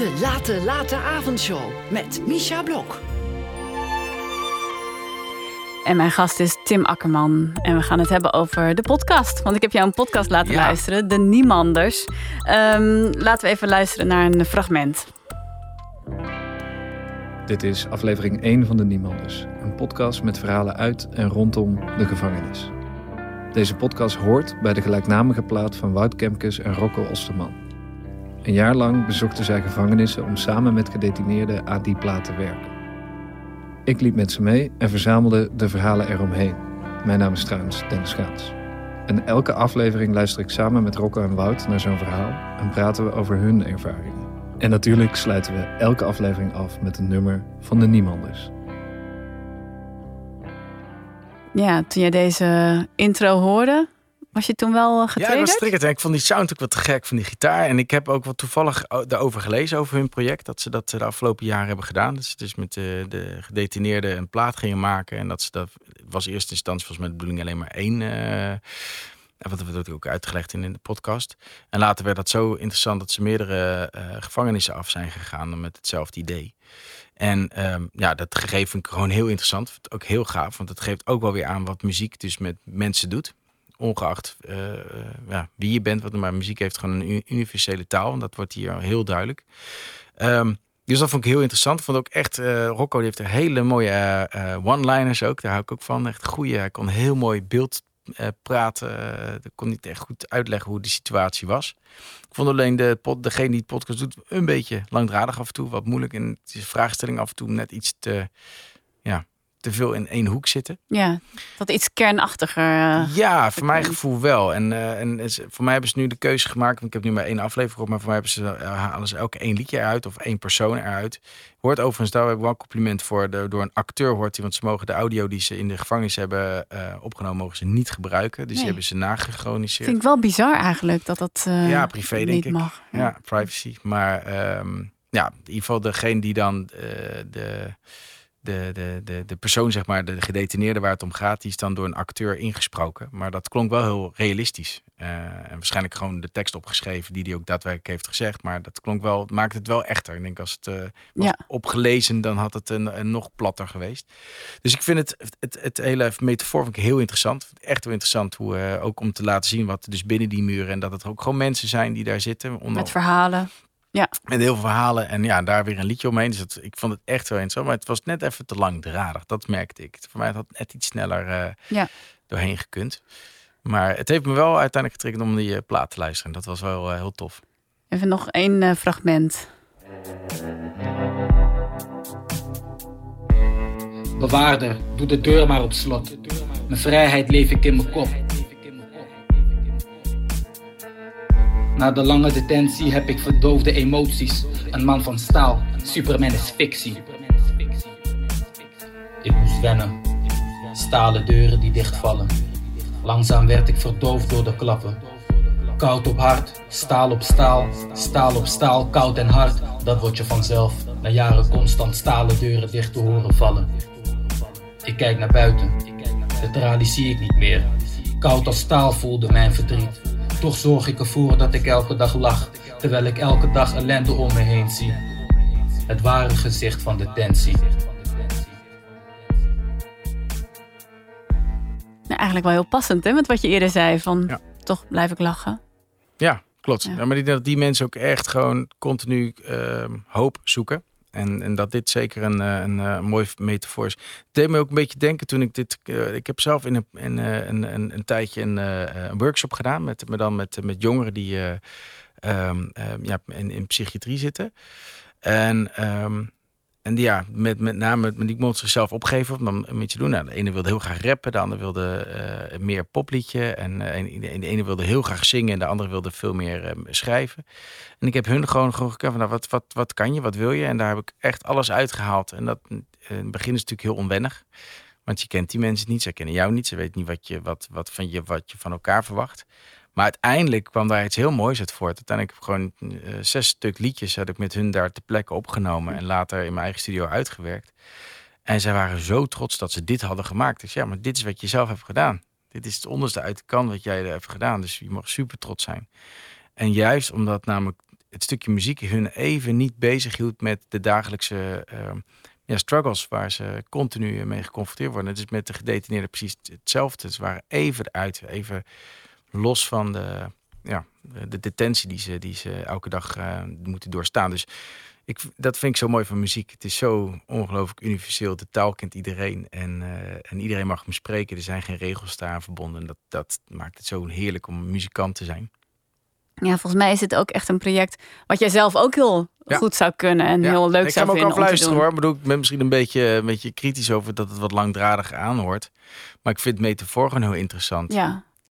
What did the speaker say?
De Late Late Avondshow met Misha Blok. En mijn gast is Tim Akkerman. En we gaan het hebben over de podcast. Want ik heb jou een podcast laten Ja. luisteren, De Niemanders. Ehm, laten we even luisteren naar een fragment. Dit is aflevering 1 van de Niemanders, een podcast met verhalen uit en rondom de gevangenis. Deze podcast hoort bij de gelijknamige plaat van Wout Kemkes en Rocco Osterman. Een jaar lang bezochten zij gevangenissen om samen met gedetineerden aan die plaat te werken. Ik liep met ze mee en verzamelde de verhalen eromheen. Mijn naam is trouwens Dennis Schaats. En elke aflevering luister ik samen met Rocco en Wout naar zo'n verhaal en praten we over hun ervaringen. En natuurlijk sluiten we elke aflevering af met een nummer van de Niemanders. Ja, toen jij deze intro hoorde, was je toen wel eh, Ja, ik was getriggerd? triggerd. En ik vond die sound ook wat te gek van die gitaar. En ik heb ook wat toevallig o- daarover gelezen, over hun project. Dat ze dat de afgelopen jaren hebben gedaan. Dat ze dus met de, de gedetineerden een plaat gingen maken. En dat ze dat was in eerste instantie volgens mij de bedoeling alleen maar één. eh wat wordt ook uitgelegd in, in de podcast. En later werd dat zo interessant dat ze meerdere eh, gevangenissen af zijn gegaan met hetzelfde idee. En ehm, ja, dat gegeven vind ik gewoon heel interessant. Ook heel gaaf, want het geeft ook wel weer aan wat muziek dus met mensen doet. Ongeacht eh, eh, ja, wie je bent, want maar muziek heeft gewoon een universele taal. En dat wordt hier heel duidelijk. Ehm, dus dat vond ik heel interessant. Vond ook echt, eh, Rocco die heeft er hele mooie one-liners ook. Daar hou ik ook van. Echt goede. Hij kon heel mooi beeld praten. Uh, kon niet echt goed uitleggen hoe de situatie was. Ik vond alleen de degene die het podcast doet een beetje langdradig af en toe. Wat moeilijk. En de vraagstelling af en toe net iets te, ja, te veel in één hoek zitten. Ja, dat iets kernachtiger. eh, Ja, voor mijn gevoel wel. En, eh, en voor mij hebben ze nu de keuze gemaakt. Want ik heb nu maar één aflevering gehoord. Maar voor mij hebben ze uh, halen ze elke één liedje eruit. Of één persoon eruit. Hoort overigens, daar heb ik wel een compliment voor. De, door een acteur hoort hij. Want ze mogen de audio die ze in de gevangenis hebben opgenomen. Mogen ze niet gebruiken. Dus Nee. die hebben ze nagegroniseerd. vind ik wel bizar eigenlijk dat dat Ja, privé, denk ik. mag. Ja, privacy. Maar ehm, ja, in ieder geval degene die dan de, de, de, de, de persoon, zeg maar, de gedetineerde waar het om gaat, die is dan door een acteur ingesproken. Maar dat klonk wel heel realistisch. Eh, en waarschijnlijk gewoon de tekst opgeschreven die hij ook daadwerkelijk heeft gezegd. Maar dat klonk wel, het maakt het wel echter. Ik denk als het eh, was Ja. opgelezen, dan had het een, een nog platter geweest. Dus ik vind het, het, het hele metafoor vind ik heel interessant. Echt wel interessant hoe, eh, ook om te laten zien wat dus binnen die muren en dat het ook gewoon mensen zijn die daar zitten. Onder, Met verhalen. Met heel veel verhalen en ja, daar weer een liedje omheen. Dus het, ik vond het echt wel interessant, maar het was net even te langdradig. Dat merkte ik. Voor mij had het net iets sneller eh, Ja. doorheen gekund. Maar het heeft me wel uiteindelijk getriggerd om die eh, plaat te luisteren. Dat was wel eh, heel tof. Even nog één eh, fragment. Bewaarder, doe de deur maar op slot. Mijn vrijheid leef ik in mijn kop. Na de lange detentie heb ik verdoofde emoties. Een man van staal, Superman is fictie. Ik moest wennen. Stalen deuren die dichtvallen. Langzaam werd ik verdoofd door de klappen. Koud op hart, staal op staal, staal op staal, koud en hard. Dat word je vanzelf, na jaren constant stalen deuren dicht te horen vallen. Ik kijk naar buiten, de tralies zie ik niet meer. Koud als staal voelde mijn verdriet. Toch zorg ik ervoor dat ik elke dag lach, terwijl ik elke dag ellende om me heen zie. Het ware gezicht van detentie. Nou, eigenlijk wel heel passend hè, met wat je eerder zei. Van Ja. toch blijf ik lachen. Ja, klopt. Ja. Ja. maar ik denk dat die mensen ook echt gewoon continu ehm, hoop zoeken. En, en dat dit zeker een, eh, een, eh, mooi metafoor is. Het deed me ook een beetje denken toen ik dit... eh, ik heb zelf in een, een, een, een tijdje een, een workshop gedaan. Met, maar dan met, met jongeren die eh, ehm, ehm, ja, in, in psychiatrie zitten. En, ehm, en ja, met, met name die mocht zichzelf opgeven om een beetje doen. Nou, de ene wilde heel graag rappen, de ander wilde eh, meer popliedje. En eh, en de, de ene wilde heel graag zingen en de andere wilde veel meer eh, schrijven. En ik heb hun gewoon, gewoon gekend van, nou, wat, wat, wat kan je, wat wil je? En daar heb ik echt alles uitgehaald. En dat in het begin is natuurlijk heel onwennig. Want je kent die mensen niet, ze kennen jou niet. Ze weten niet wat je, wat, wat van, je, wat je van elkaar verwacht. Maar uiteindelijk kwam daar iets heel moois uit voort. Uiteindelijk heb ik gewoon eh, zes stuk liedjes had ik met hun daar ter plekke opgenomen. En later in mijn eigen studio uitgewerkt. En zij waren zo trots dat ze dit hadden gemaakt. Dus ja, maar dit is wat je zelf hebt gedaan. Dit is het onderste uit de kan wat jij er hebt gedaan. Dus je mag super trots zijn. En juist omdat namelijk het stukje muziek hun even niet bezig hield met de dagelijkse ehm, ja, struggles waar ze continu mee geconfronteerd worden. Het is met de gedetineerden precies hetzelfde. Ze waren even eruit, even los van de, ja, de detentie die ze, die ze elke dag uh, moeten doorstaan. Dus ik, dat vind ik zo mooi van muziek. Het is zo ongelooflijk universeel. De taal kent iedereen en, uh, en iedereen mag me spreken. Er zijn geen regels daar verbonden. Dat, dat maakt het zo heerlijk om muzikant te zijn. Ja, volgens mij is het ook echt een project wat jij zelf ook heel goed zou kunnen en heel leuk zou vinden. Ik ga ook afluisteren hoor. Ik bedoel, ik ben misschien een beetje, een beetje kritisch over dat het wat langdradig aanhoort. Maar ik vind metafoor gewoon heel interessant. Ja.